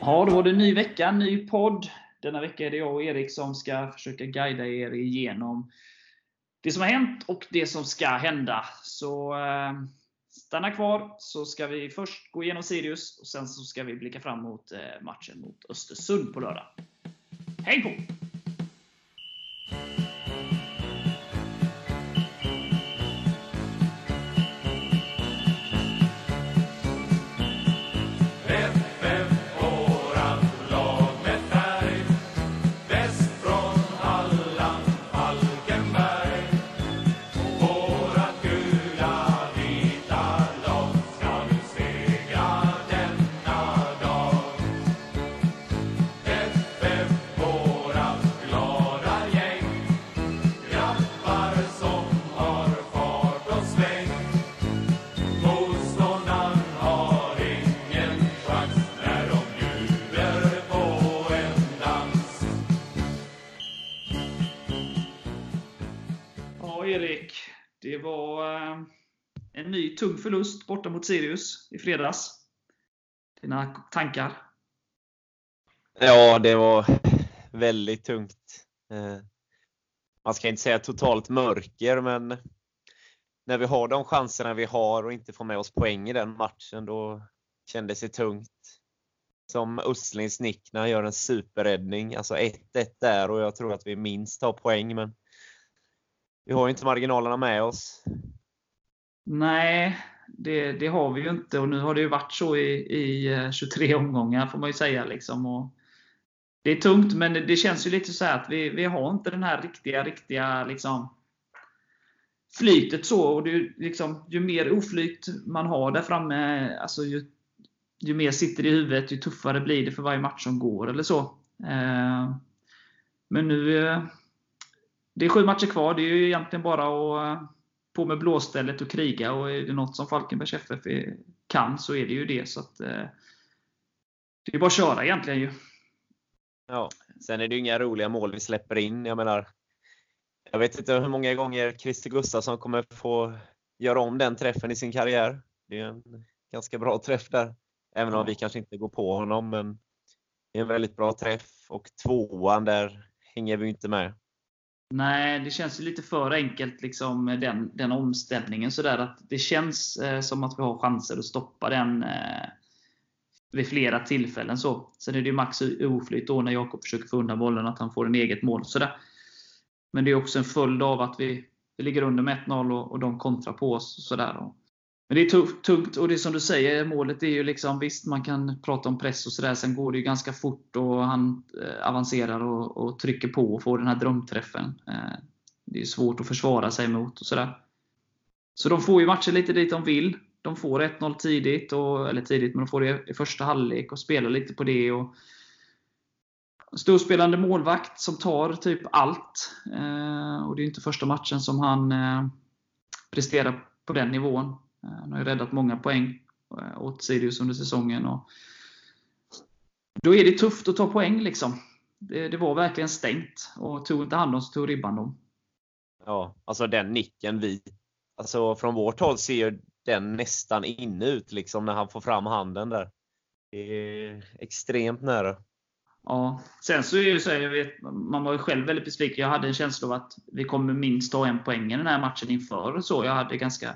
Ja, då var det ny vecka, ny podd. Denna vecka är det jag och Erik som ska försöka guida er igenom det som har hänt och det som ska hända. Så eh, stanna kvar så ska vi först gå igenom Sirius och sen så ska vi blicka fram mot eh, matchen mot Östersund på lördag. Häng på! Tung förlust borta mot Sirius i fredags. Dina tankar? Ja, det var väldigt tungt. Eh, man ska inte säga totalt mörker, men när vi har de chanserna vi har och inte får med oss poäng i den matchen, då kändes det tungt. Som Östlings nick när han gör en superräddning. Alltså 1-1 där och jag tror att vi minst har poäng, men vi har ju inte marginalerna med oss. Nej, det, det har vi ju inte. Och nu har det ju varit så i, i eh, 23 omgångar, får man ju säga. Liksom. Och det är tungt, men det känns ju lite så här att vi, vi har inte den här riktiga, riktiga liksom, flytet så. Och det, ju liksom, ju mer oflyt man har där framme, alltså ju, ju mer sitter i huvudet, ju tuffare blir det för varje match som går. eller så. Eh, men nu eh, det är sju matcher kvar. Det är ju egentligen bara att eh, på med blåstället och kriga. Och är det något som Falkenbergs FF kan så är det ju det. Så att, eh, det är bara att köra egentligen ju. Ja. Sen är det ju inga roliga mål vi släpper in. Jag menar, jag vet inte hur många gånger Christer Gustafsson kommer få göra om den träffen i sin karriär. Det är en ganska bra träff där. Även om vi kanske inte går på honom, men det är en väldigt bra träff. Och tvåan där hänger vi inte med. Nej, det känns ju lite för enkelt liksom, med den, den omställningen. Så där, att det känns eh, som att vi har chanser att stoppa den eh, vid flera tillfällen. Så. Sen är det ju Max oflyt då när Jakob försöker få undan bollen, att han får en eget mål. Så där. Men det är också en följd av att vi, vi ligger under med 1-0 och, och de kontrar på oss. Så där. Och, men det är tungt och det är som du säger, målet är ju liksom, visst man kan prata om press och sådär, sen går det ju ganska fort och han eh, avancerar och, och trycker på och får den här drömträffen. Eh, det är svårt att försvara sig mot och sådär. Så de får ju matcher lite dit de vill. De får 1-0 tidigt, och, eller tidigt, men de får det i första halvlek och spelar lite på det. Och storspelande målvakt som tar typ allt. Eh, och det är inte första matchen som han presterar på den nivån. Eh, Han har ju räddat många poäng eh, åt Sirius under säsongen. Och då är det tufft att ta poäng. liksom. Det, det var verkligen stängt. Och tog inte hand om så tog ribban dem. Ja, alltså den nicken vi, alltså från vårt håll ser ju den nästan inne ut liksom när han får fram handen där. Det är extremt nära. Ja. Sen så är det ju så, jag vet, man var ju själv väldigt besviken. Jag hade en känsla av att vi kommer minst ta en poäng i den här matchen inför. Så jag hade ganska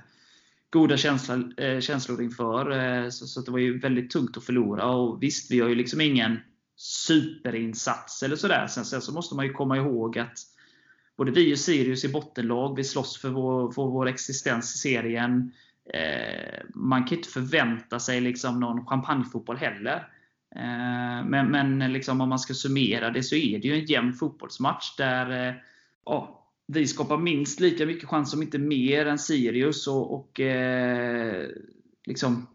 goda känslor, eh, känslor inför. Eh, så, så det var ju väldigt tungt att förlora. Och visst, vi har ju liksom ingen superinsats eller sådär. Sen, sen så måste man ju komma ihåg att både vi och Sirius är bottenlag. Vi slåss för vår, för vår existens i serien. Eh, man kan inte förvänta sig liksom någon champagnefotboll heller. Eh, Men, men liksom om man ska summera det så är det ju en jämn fotbollsmatch där eh, ja, vi skapar minst lika mycket chans, om inte mer, än Sirius. Och, och eh, liksom,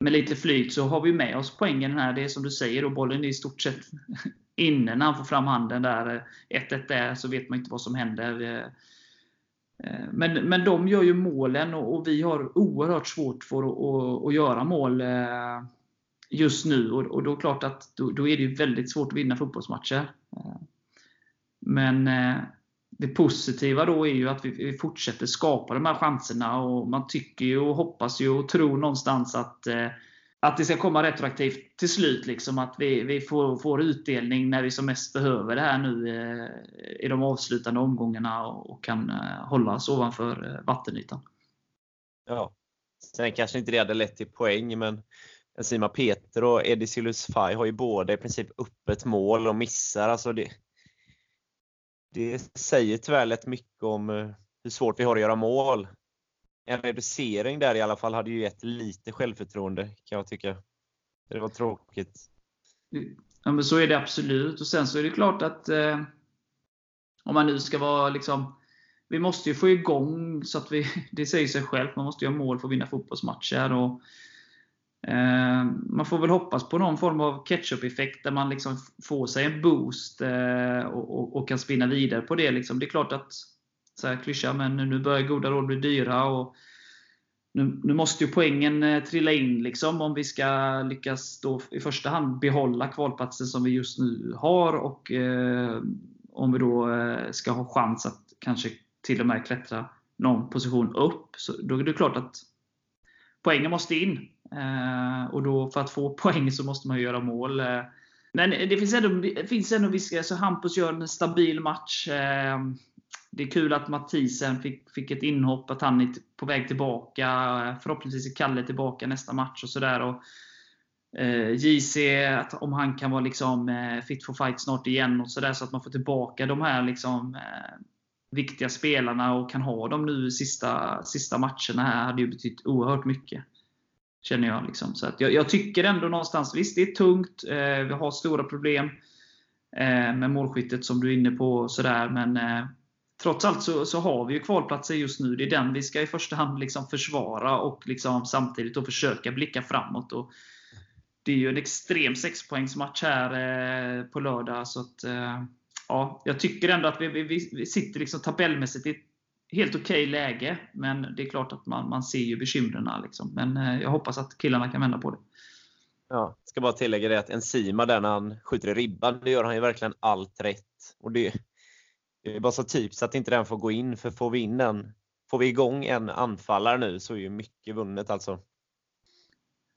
med lite flyt så har vi med oss poängen här. Det är som du säger, och bollen är i stort sett inne när han får fram handen där. 1-1 där, så vet man inte vad som händer. Eh, men, men de gör ju målen och, och vi har oerhört svårt för att, att, att göra mål eh, just nu. Och, och då är det klart att då, då är det ju väldigt svårt att vinna fotbollsmatcher. Eh, men eh, det positiva då är ju att vi, vi fortsätter skapa de här chanserna och man tycker ju och hoppas ju och tror någonstans att eh, att det ska komma retroaktivt till slut. Liksom, att vi, vi får, får utdelning när vi som mest behöver det här nu eh, i de avslutande omgångarna och, och kan eh, hållas ovanför eh, vattenytan. Ja. Sen kanske inte det hade lett till poäng, men Sima Peter och Eddie Silus Faj har ju båda i princip öppet mål och missar. Alltså det, det säger tyvärr rätt mycket om eh, hur svårt vi har att göra mål. En reducering där i alla fall hade ju gett lite självförtroende kan jag tycka. Det var tråkigt. Ja, men så är det absolut. Och Sen så är det klart att eh, om man nu ska vara liksom vi måste ju få igång, så att vi, det säger sig självt, man måste ju ha mål för att vinna fotbollsmatcher. Och, Eh, man får väl hoppas på någon form av ketchup-effekt där man liksom får sig en boost eh, och, och, och, kan spinna vidare på det. Liksom. Det är klart att, så här klyscha, men nu börjar goda råd bli dyra. Och nu, nu måste ju poängen eh, trilla in liksom, om vi ska lyckas då i första hand behålla kvalplatsen som vi just nu har och eh, om vi då eh, ska ha chans att kanske till och med klättra någon position upp. Så då är det klart att poängen måste in. Eh, och då för att få poäng så måste man göra mål. Eh, men det finns ändå, det finns ändå viska, alltså Hampus gör en stabil match. Eh, det är kul att Mathisen fick, fick ett inhopp, att han är på väg tillbaka. Eh, förhoppningsvis är Kalle tillbaka nästa match och sådär. Eh, JC, att om han kan vara liksom, eh, fit for fight snart igen och sådär så att man får tillbaka de här liksom, eh, viktiga spelarna och kan ha dem nu sista, sista matcherna här hade ju betytt oerhört mycket. Känner jag. Liksom. Så att jag, jag tycker ändå någonstans, visst det är tungt, eh, vi har stora problem eh, med målskyttet som du är inne på. Sådär, men eh, trots allt så, så, har vi ju kvalplatser just nu. Det är den vi ska i första hand liksom försvara och liksom samtidigt då försöka blicka framåt. Och det är ju en extrem sexpoängsmatch här eh, på lördag. Så att, eh, ja, jag tycker ändå att vi, vi, vi sitter liksom tabellmässigt i ett helt okej okay läge. Men det är klart att man, man ser ju bekymren. Liksom. Men eh, jag hoppas att killarna kan vända på det. Ja, ska bara tillägga det att Enzima där när han skjuter i ribban, det gör han ju verkligen allt rätt. Och det, det är bara så typiskt att inte den får gå in, för får vi in den, får vi igång en anfallare nu så är ju mycket vunnet alltså.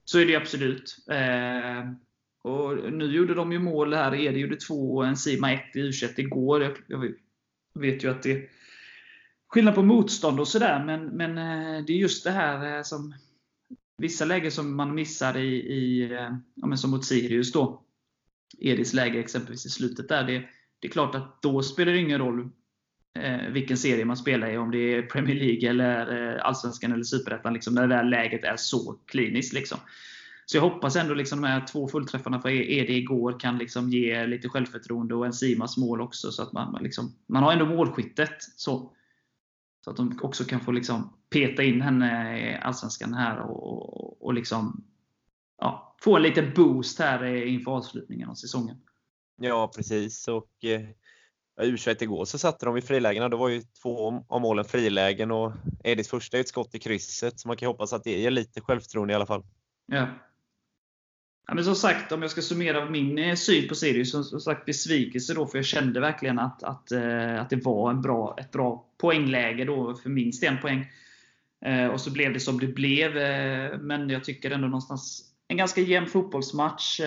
Så är det absolut. Eh, och nu gjorde de ju mål här. Edi gjorde två och Enzima ett i u igår. Jag, jag, vet ju att det är skillnad på motstånd och sådär, men, men eh, det är just det här eh, som vissa lägen som man missar i, i eh, ja, som mot Sirius då. Edis läge exempelvis i slutet där. Det, det är klart att då spelar det ingen roll eh, vilken serie man spelar i. Om det är Premier League, eller eh, Allsvenskan eller Superettan. Liksom, när det där läget är så kliniskt. Liksom. Så jag hoppas ändå liksom de här två fullträffarna för ED igår kan liksom ge lite självförtroende och Enzimas mål också. Så att man, man, liksom, man har ändå målskyttet. Så, så att de också kan få liksom peta in henne i Allsvenskan här och, och, och liksom, ja, få en liten boost här inför avslutningen av säsongen. Ja, precis. Och eh, U21 igår så satte de i frilägena. Då var ju två av målen frilägen och Edis första är ett skott i krysset. Så man kan hoppas att det ger lite självförtroende i alla fall. Ja. Ja, men som sagt, om jag ska summera min eh, syn på Sirius, som, sagt besvikelse då, för jag kände verkligen att, att, eh, att det var en bra, ett bra poängläge då för minst en poäng. Eh, och så blev det som det blev. Men jag tycker ändå någonstans en ganska jämn fotbollsmatch.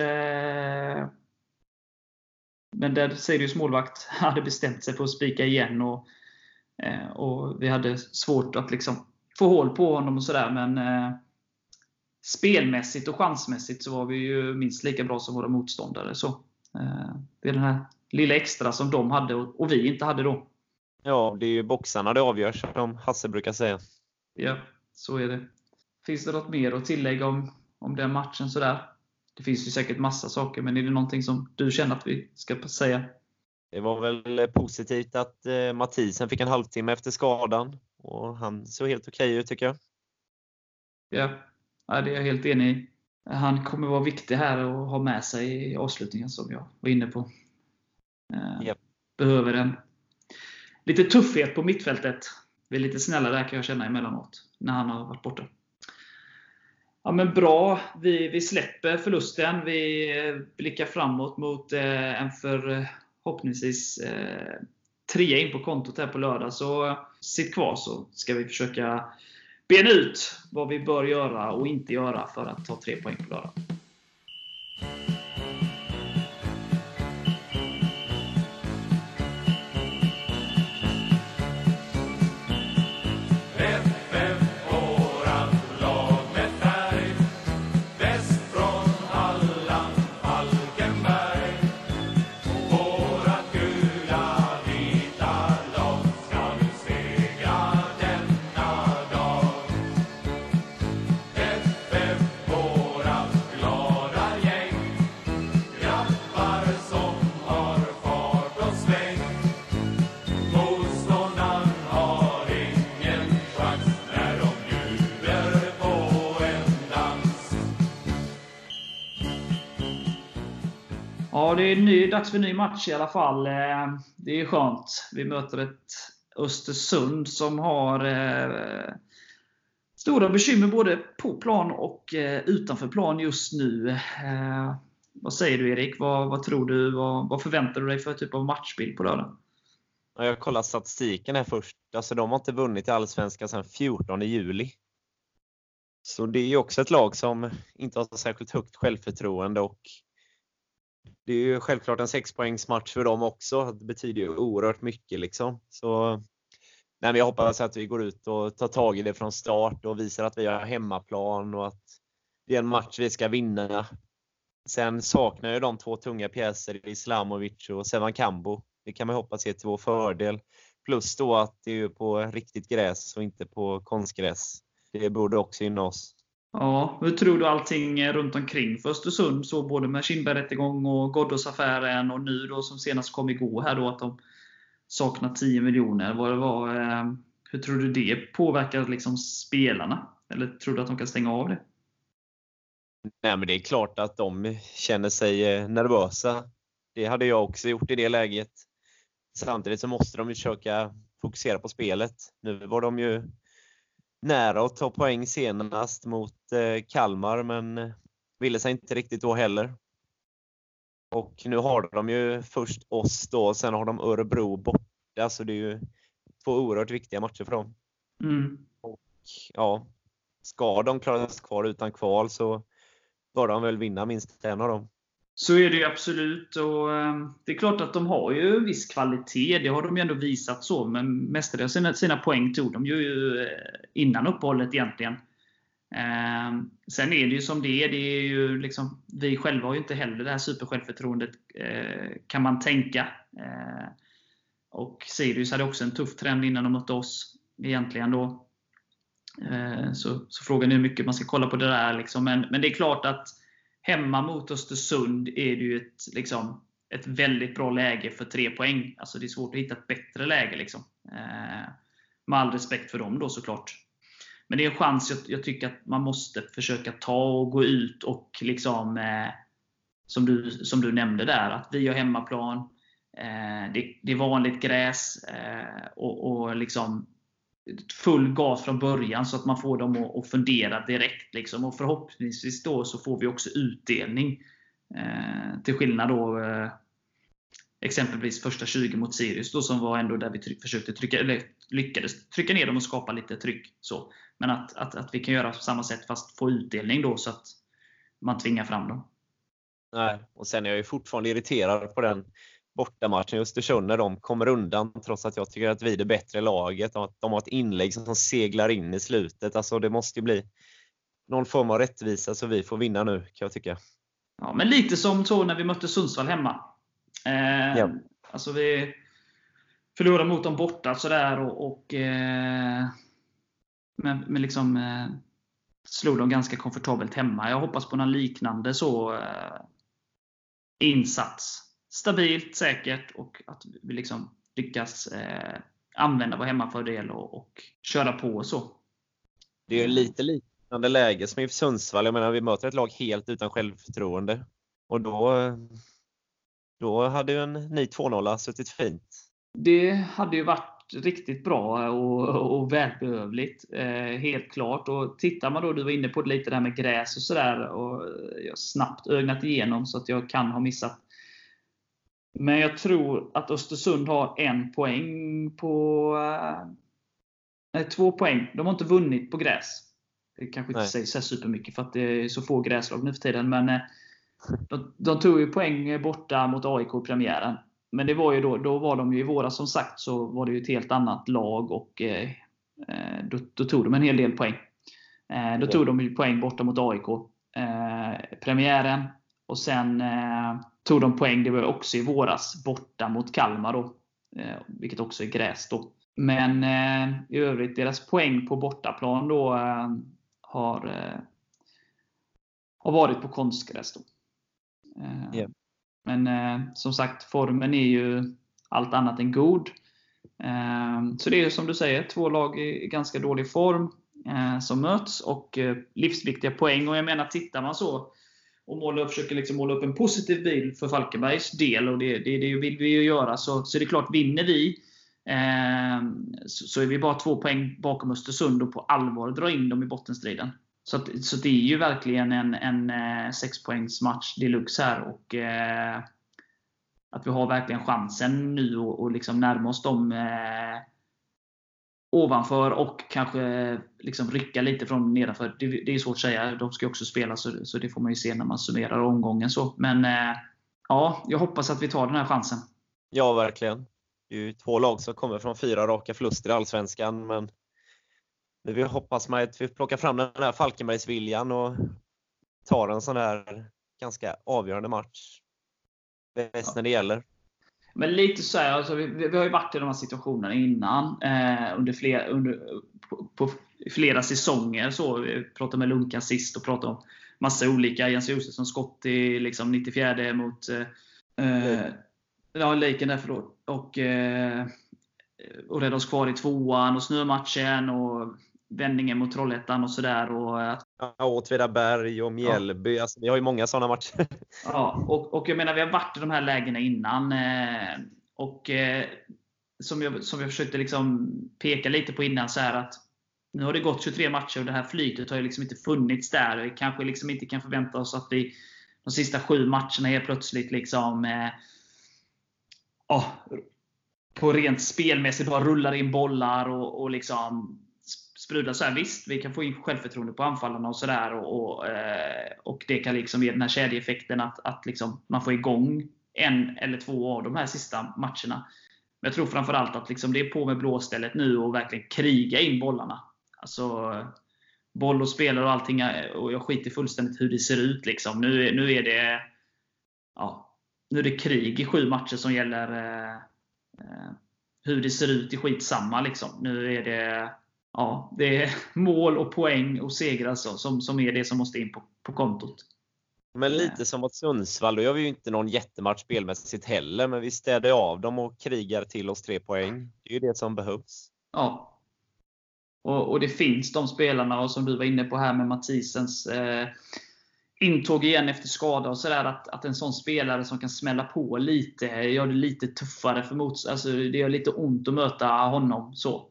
Men där Sirius målvakt hade bestämt sig för att spika igen. Och, och vi hade svårt att liksom få hål på honom och sådär. Men spelmässigt och chansmässigt så var vi ju minst lika bra som våra motståndare. Så, eh, det är den här lilla extra som de hade och vi inte hade då. Ja, det är ju boxarna det avgörs, som Hasse brukar säga. Ja, så är det. Finns det något mer att tillägga om, om den matchen? Sådär? Det finns ju säkert massa saker, men är det någonting som du känner att vi ska säga? Det var väl positivt att eh, Mathisen fick en halvtimme efter skadan. Och han såg helt okej ut tycker jag. Ja, ja, det är jag helt enig i. Han kommer vara viktig här och ha med sig i avslutningen som jag var inne på. Yep. Behöver en lite tuffhet på mittfältet. Vi är lite snälla där kan jag känna emellanåt, när han har varit borta. Ja, men bra. Vi, vi släpper förlusten. Vi blickar framåt mot eh, en förhoppningsvis eh, trea in på kontot här på lördag. Så sitt kvar så ska vi försöka bena ut vad vi bör göra och inte göra för att ta tre poäng på lördag. Ja, det är ny, dags för en ny match i alla fall. Eh, det är skönt. Vi möter ett Östersund som har eh, stora bekymmer både på plan och eh, utanför plan just nu. Eh, Vad säger du Erik? Vad, vad tror du? Vad, vad förväntar du dig för typ av matchbild på lördag? Jag kollar statistiken här först. Alltså de har inte vunnit i Allsvenskan sedan 14 juli. Så det är ju också ett lag som inte har särskilt högt självförtroende och det är ju självklart en sexpoängsmatch för dem också. Det betyder ju oerhört mycket liksom. Så nej, men jag hoppas att vi går ut och tar tag i det från start och visar att vi har hemmaplan och att det är en match vi ska vinna. Sen saknar jag de två tunga pjäser, Islamovic och Sevan Kambo. Det kan man hoppas är till vår fördel. Plus då att det är på riktigt gräs och inte på konstgräs. Det borde också gynna oss. Ja, hur tror du allting runt omkring för Östersund? Så både med Kindberg-rättegång och Ghoddos-affären och nu då som senast kom igår här då att de saknar 10 miljoner. Vad det var, eh, hur tror du det påverkar liksom spelarna? Eller tror du att de kan stänga av det? Nej, men det är klart att de känner sig eh, nervösa. Det hade jag också gjort i det läget. Samtidigt så måste de ju försöka fokusera på spelet. Nu var de ju nära att ta poäng senast mot eh, Kalmar, men eh, ville sig inte riktigt då heller. Och nu har de ju först oss då, och sen har de Örebro borta, så det är ju två oerhört viktiga matcher för dem. Mm. Ja, ska de klara sig kvar utan kval så bör de väl vinna minst en av dem. Så är det ju absolut. Och, ehm, det är klart att de har ju viss kvalitet. Det har de ju ändå visat så. Men mestadels sina, sina poäng tog de ju eh, innan uppehållet egentligen. Eh, sen är det ju som det är. Det är ju liksom, vi själva har ju inte heller det här supersjälvförtroendet, eh, kan man tänka. Eh, och Sirius hade också en tuff trend innan de mötte oss. Egentligen då. Eh, så, så frågan är hur mycket man ska kolla på det där. Liksom. Men, men det är klart att hemma mot Östersund är det ju ett, liksom, ett väldigt bra läge för tre poäng. Alltså det är svårt att hitta ett bättre läge. Liksom. Eh, med all respekt för dem då såklart. Men det är en chans jag, jag tycker att man måste försöka ta och gå ut och liksom eh, som, du, som du nämnde där, att vi har hemmaplan. Eh, det, det är vanligt gräs eh, och, och liksom full gas från början så att man får dem att, att fundera direkt. Liksom. Och förhoppningsvis då så får vi också utdelning. Eh, till skillnad då eh, exempelvis första 20 mot Sirius då, som var ändå där vi tryck, försökte trycka, eller lyckades trycka ner dem och skapa lite tryck. Så. Men att, att, att vi kan göra på samma sätt fast få utdelning då så att man tvingar fram dem. Nej, och sen är jag ju fortfarande irriterad på den bortamatchen i Östersund när de kommer undan trots att jag tycker att vi är det bättre laget och att de har ett inlägg som seglar in i slutet. Alltså det måste ju bli någon form av rättvisa så vi får vinna nu kan jag tycka. Ja, men lite som så när vi mötte Sundsvall hemma. Eh, Ja. Alltså vi förlorade mot dem borta sådär och, och eh, men, men liksom eh, slog dem ganska komfortabelt hemma. Jag hoppas på någon liknande så eh, insats. Stabilt, säkert och att vi liksom lyckas eh, använda vår hemmafördel och, och köra på och så. Det är ju lite liknande läge som i Sundsvall. Jag menar vi möter ett lag helt utan självförtroende. Och då, då hade ju en ny 2-0 suttit fint. Det hade ju varit riktigt bra och, och välbehövligt. Eh, helt klart. Och tittar man då, du var inne på det lite där med gräs och sådär. Och jag har snabbt ögnat igenom så att jag kan ha missat Men jag tror att Östersund har en poäng på... eh, Nej, två poäng. De har inte vunnit på gräs. Det kanske inte Nej. säger så supermycket för att det är så få gräslag nu för tiden. Men eh, de, de tog ju poäng borta mot AIK i premiären. Men det var ju då, då var de ju i våras som sagt så var det ju ett helt annat lag och eh, eh, då, då tog de en hel del poäng. Eh, då Ja. tog de ju poäng borta mot AIK. Eh, premiären. Och sen tog de poäng, det var också i våras, borta mot Kalmar då. Eh, vilket också är gräs då. Men eh, i övrigt, deras poäng på bortaplan då eh, har, eh, har varit på konstgräs. Då. Ja. Men eh, som sagt, formen är ju allt annat än god. Eh, så det är som du säger, två lag i ganska dålig form som möts och livsviktiga poäng. Och jag menar, tittar man så och måla, försöker liksom måla upp en positiv bild för Falkenbergs del, och det, det, det vill vi ju göra, så, så är det klart, vinner vi eh, så, så är vi bara två poäng bakom Östersund och på allvar dra in dem i bottenstriden. Så, att, så det är ju verkligen en, en eh, sexpoängsmatch deluxe här. Och, eh, att vi har verkligen chansen nu att och liksom närma oss dem eh, ovanför och kanske liksom rycka lite från nedanför. Det, det är svårt att säga. De ska också spela, så, så det får man ju se när man summerar omgången. Så. Men eh, ja, jag hoppas att vi tar den här chansen. Ja, verkligen. Det är ju två lag som kommer från fyra raka förluster i Allsvenskan, men nu vi hoppas man att vi plockar fram den här Falkenbergsviljan och tar en sån här ganska avgörande match. Bäst när det gäller. Men lite så här, alltså, vi, vi har ju varit i de här situationerna innan. Eh, under flera, under, på, på flera säsonger. Så, vi pratade med Lunkan sist och pratade om massa olika. Jens Josefsson skott i liksom 94 mot eh, eh, ja, Laken där, förlåt. Och, eh, och rädda oss kvar i tvåan och snömatchen och vändningen mot Trollhättan och sådär. Och att Ja, Åtvidaberg och Mjällby. Alltså, vi har ju många sådana matcher. Ja, och, och jag menar, vi har varit i de här lägena innan. Eh, och eh, som, jag, som jag försökte liksom peka lite på innan, så här att nu har det gått 23 matcher och det här flytet har ju liksom inte funnits där. Vi kanske liksom inte kan förvänta oss att vi de sista sju matcherna helt plötsligt liksom eh, ja, på rent spelmässigt bara rullar in bollar och, och liksom sprudlar. Så här, visst, vi kan få in självförtroende på anfallarna och sådär. Och, och, eh, och det kan liksom ge den här kedjeeffekten att, att liksom man får igång en eller två av de här sista matcherna. Men jag tror framförallt att liksom det är på med blåstället nu och verkligen kriga in bollarna. Alltså, boll och spelare och allting. Och jag skiter fullständigt hur det ser ut. Liksom. Nu, nu är det ja, nu är det krig i sju matcher som gäller eh, eh, hur det ser ut i skitsamma. Liksom. Nu är det ja, det är mål och poäng och segrar alltså, som, som är det som måste in på, på kontot. Men lite som mot Sundsvall, då gör vi ju inte någon jättematch spelmässigt heller, men vi städar av dem och krigar till oss tre poäng. Det är ju det som behövs. Ja. Och, och det finns de spelarna, och som du var inne på här med Mathisens eh, intåg igen efter skada och sådär, att, att en sån spelare som kan smälla på lite, gör det lite tuffare för mots alltså Det gör lite ont att möta honom. så.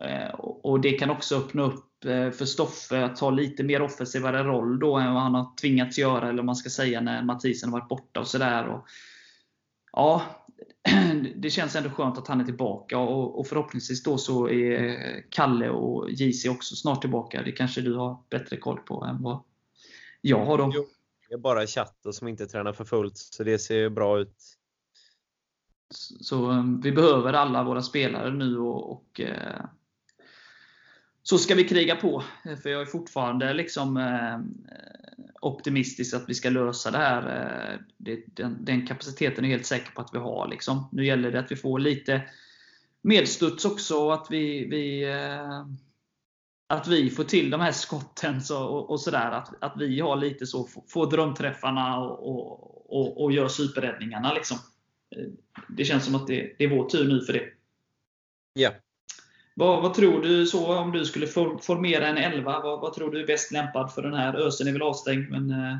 Eh, och, det kan också öppna upp eh, för Stoffe att ta lite mer offensivare roll då än vad han har tvingats göra, eller man ska säga, när Mathisen har varit borta och sådär. Ja, det känns ändå skönt att han är tillbaka och, och förhoppningsvis då så är Kalle och JC också snart tillbaka. Det kanske du har bättre koll på än vad jag har då. Jo. Det är bara chatten som inte tränar för fullt, så det ser ju bra ut. Så um, vi behöver alla våra spelare nu och, och eh, så ska vi kriga på. För jag är fortfarande liksom eh, optimistisk att vi ska lösa det här. Eh, det, den, den, kapaciteten är jag helt säker på att vi har. Liksom. Nu gäller det att vi får lite medstuds också och att vi, vi eh, att vi får till de här skotten så, och, och sådär. Att, att vi har lite så, får drömträffarna och, och, och, och gör superräddningarna. Liksom. Eh, det känns som att det, det är vår tur nu för det. Ja. Vad, vad, tror du så om du skulle formera en 11? Vad, vad, tror du är bäst lämpad för den här? Ösen är väl avstängd, men eh,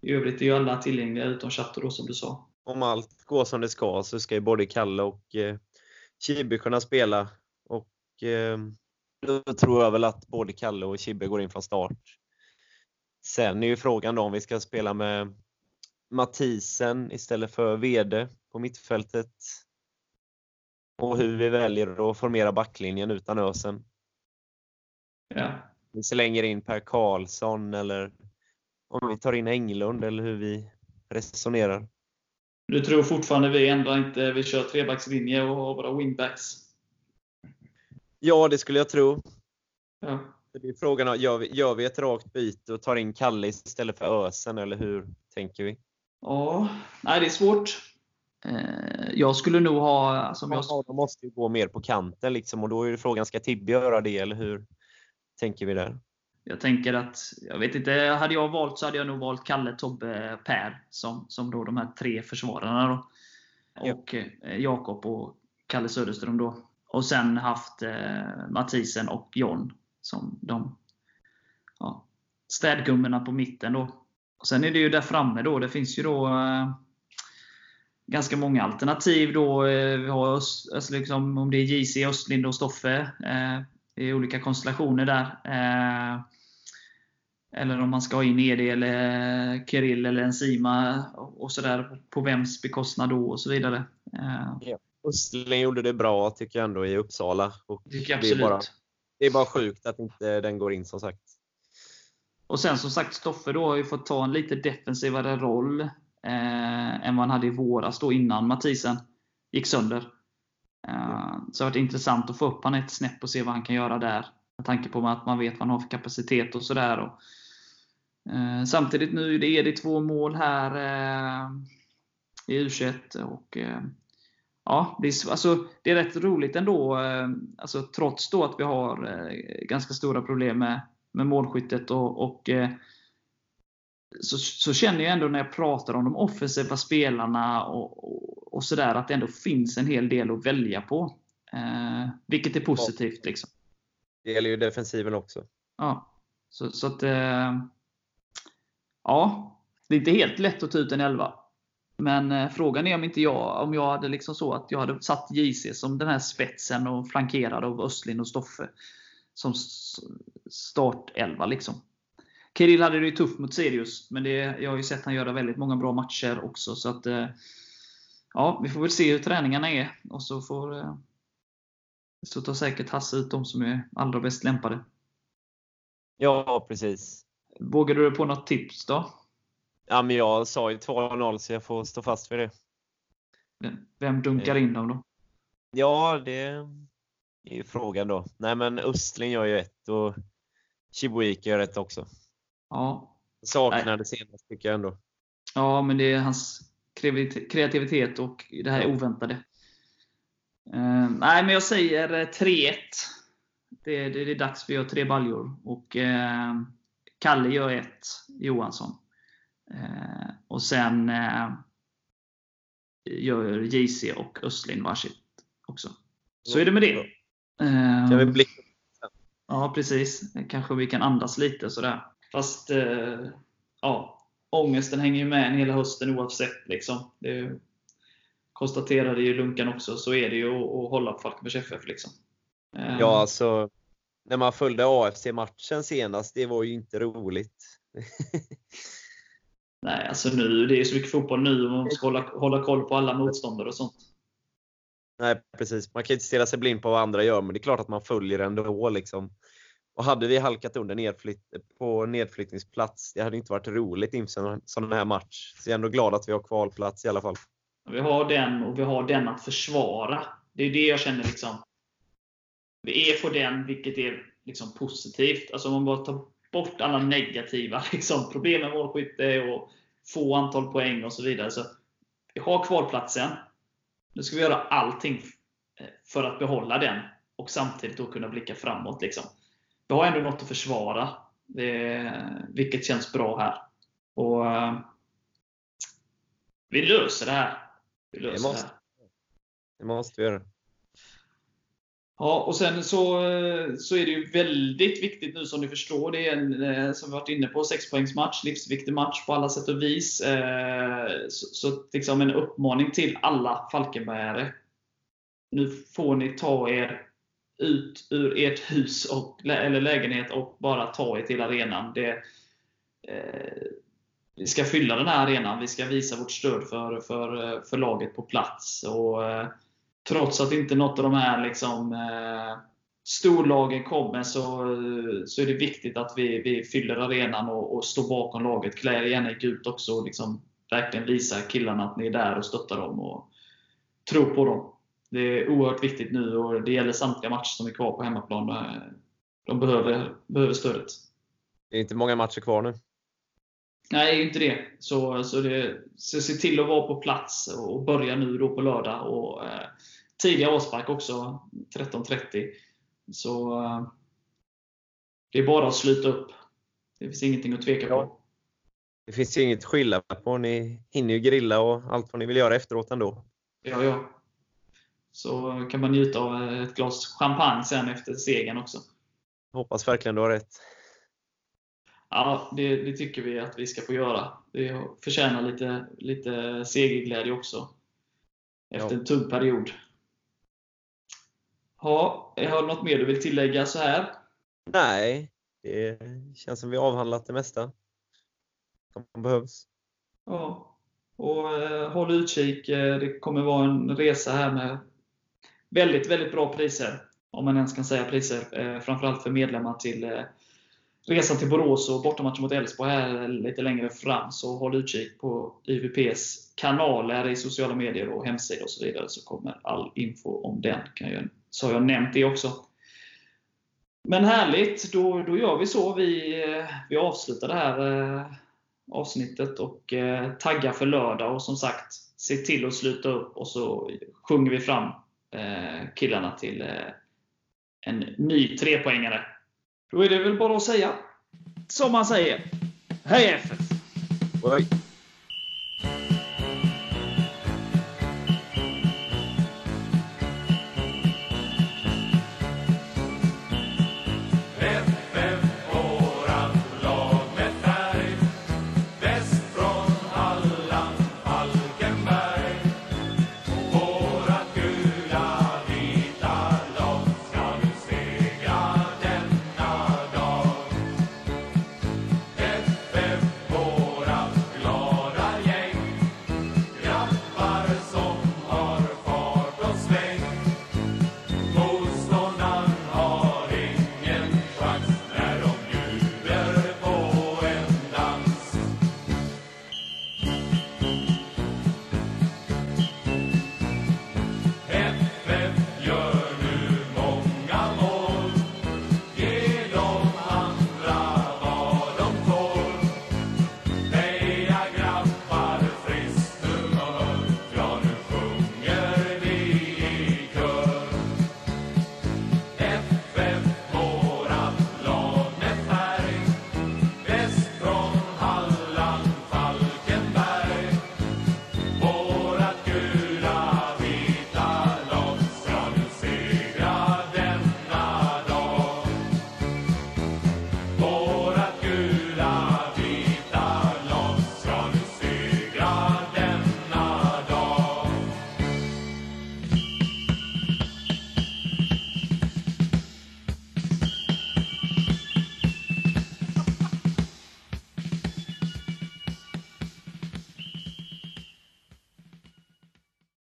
i övrigt är ju alla tillgängliga utom Chatter då, som du sa. Om allt går som det ska så ska ju både Kalle och eh, Kibbe kunna spela. Och eh, då tror jag väl att både Kalle och Kibbe går in från start. Sen är ju frågan då om vi ska spela med Mathisen istället för VD. på mittfältet. Och hur vi väljer att formera backlinjen utan Ösen. Ja. Vi slänger in Per Karlsson eller om vi tar in Englund eller hur vi resonerar. Du tror fortfarande vi ändrar inte, vi kör trebackslinje och har våra wingbacks? Ja, det skulle jag tro. Ja. Det är frågan, gör vi, gör vi ett rakt byte och tar in Kalle istället för Ösen eller hur tänker vi? Ja, nej det är svårt. Eh, Jag skulle nog ha... Alltså jag, Ja, de måste ju gå mer på kanten liksom och då är ju frågan, ska Tibbe göra det eller hur tänker vi där? jag tänker att, jag vet inte, hade jag valt så hade jag nog valt Kalle, Tobbe, Per som, som då de här tre försvararna. Då. Ja. Och eh, Jakob och Kalle Söderström då. Och sen haft eh, Mathisen och John som de ja, städgummorna på mitten. Då. Och sen är det ju där framme då, det finns ju då eh, ganska många alternativ. Då. Eh, vi har Öst, alltså liksom, om det är JC, Östlind och Stoffe eh, i olika konstellationer där. Eh, eller om man ska ha in Edi eller Kirill eller Enzima och sådär. På vems bekostnad då och så vidare. Eh, Östling gjorde det bra tycker jag ändå i Uppsala. Och det, är absolut. bara, det är bara sjukt att inte den går in som sagt. Och sen som sagt, Stoffe då har ju fått ta en lite defensivare roll eh, än vad han hade i våras då innan Mathisen gick sönder. Eh, så det har varit intressant att få upp han ett snäpp och se vad han kan göra där. Med tanke på att man vet vad han har för kapacitet och sådär. Eh, samtidigt nu det är det två mål här eh, i U21. Och, eh, ja, det, är, alltså, det är rätt roligt ändå. Eh, alltså, trots då att vi har eh, ganska stora problem med, med målskyttet och, och så, så känner jag ändå när jag pratar om de offensiva spelarna och, och, och sådär att det ändå finns en hel del att välja på. Eh, vilket är positivt. Liksom. Det gäller ju defensiven också. Ja. Så, så att, eh, ja, det är inte helt lätt att ta ut en elva. Men eh, frågan är om inte jag, om jag hade liksom så att jag hade satt JC som den här spetsen och flankerad av Östlin och Stoffe som startelva. Liksom. Kirill hade det ju tufft mot Sirius, men det, jag har ju sett han göra väldigt många bra matcher också. Så att, eh, ja, vi får väl se hur träningarna är. Och så får eh, så tar säkert Hasse ut de som är allra bäst lämpade. Ja, precis. Vågar du dig på något tips då? Ja, men jag sa ju 2-0 så jag får stå fast vid det. Vem dunkar in dem då? Ja, det är ju frågan då. Nej, men Östling gör ju ett och Chibuike gör ett också. Ja, Saknade senast tycker jag ändå. ja men det är hans kreativit- kreativitet och det här oväntade. Eh, nej, men jag säger eh, 3-1. Det, det, det är dags för att göra tre baljor. Och eh, Kalle gör ett, Johansson. Eh, och sen eh, gör JC och Östlin varsitt också. Så är det med det. Eh, Kan vi blicka Ja, precis. Kanske vi kan andas lite sådär. Fast, eh, ja. Ångesten hänger ju med en hela hösten oavsett. Liksom. Det konstaterade ju Lunkan också. Så är det ju att att hålla på Falkenbergs FF. Liksom. Eh, Ja, alltså. När man följde AFC-matchen senast, det var ju inte roligt. Nej, alltså nu, det är så mycket fotboll nu och man ska hålla, hålla koll på alla motståndare och sånt. Nej, precis. Man kan inte stirra sig blind på vad andra gör, men det är klart att man följer ändå. Liksom. Och hade vi halkat under nedflytt, på nedflyttningsplats, det hade inte varit roligt inför en sån här match. Så jag är ändå glad att vi har kvalplats i alla fall. Vi har den och vi har den att försvara. Det är det jag känner liksom. Vi är på den, vilket är liksom positivt. Alltså om man bara tar bort alla negativa liksom, problem med målskytte och få antal poäng och så vidare. Så vi har kvalplatsen. Nu ska vi göra allting eh, för att behålla den och samtidigt då kunna blicka framåt. Liksom. Vi har ändå något att försvara, det, vilket känns bra här. Och eh, Vi löser det här. Vi löser det, måste- här. Det måste vi göra. Ja, och sen så, eh, så är det ju väldigt viktigt nu som ni förstår. Det är en, eh, som vi varit inne på, sexpoängsmatch. Livsviktig match på alla sätt och vis. Så, så liksom en uppmaning till alla Falkenbergare. Nu får ni ta er ut ur ert hus och, eller lägenhet och bara ta er till arenan. Det, eh, vi ska fylla den här arenan. Vi ska visa vårt stöd för, för, eh, för laget på plats. Och, eh, trots att inte något av de här liksom, eh, storlagen kommer så, eh, så är det viktigt att vi, vi fyller arenan och, och står bakom laget. Klä er gärna i gult också och liksom verkligen visa killarna att ni är där och stöttar dem och tror på dem. Det är oerhört viktigt nu och det gäller samtliga matcher som är kvar på hemmaplan. De behöver, behöver stödet. Det är inte många matcher kvar nu. Nej, inte det. Så, så, det, så se till att vara på plats och börja nu då på lördag. Och, eh, tidiga avspark också, 13.30. Så eh, det är bara att sluta upp. Det finns ingenting att tveka på. Det finns inget att skylla på. Ni hinner ju grilla och allt vad ni vill göra efteråt ändå. Ja, ja. Så kan man njuta av ett glas champagne sen efter segern också. Hoppas verkligen du har rätt. Ja, det, det, tycker vi att vi ska få göra. Det förtjänar lite, lite segerglädje också. Efter Ja. en tung period. Ja, har du något mer du vill tillägga så här? Nej, det känns som vi avhandlat det mesta som behövs. Ja. Och eh, håll utkik. Eh, det kommer vara en resa här med väldigt, väldigt bra priser. Om man ens kan säga priser. Eh, framförallt för medlemmar till eh, resan till Borås och bortamatchen mot Elfsborg här lite längre fram. Så håll utkik på IVPs kanaler i sociala medier och hemsida och så vidare så kommer all info om den. Kan jag, så har jag nämnt det också. Men härligt, då, då gör vi så. Vi, eh, vi avslutar det här eh, avsnittet och eh, taggar för lördag. Och som sagt, se till att sluta upp och så sjunger vi fram Eh, killarna till eh, en ny trepoängare. Då är det väl bara att säga som man säger. Hej FF! Oj.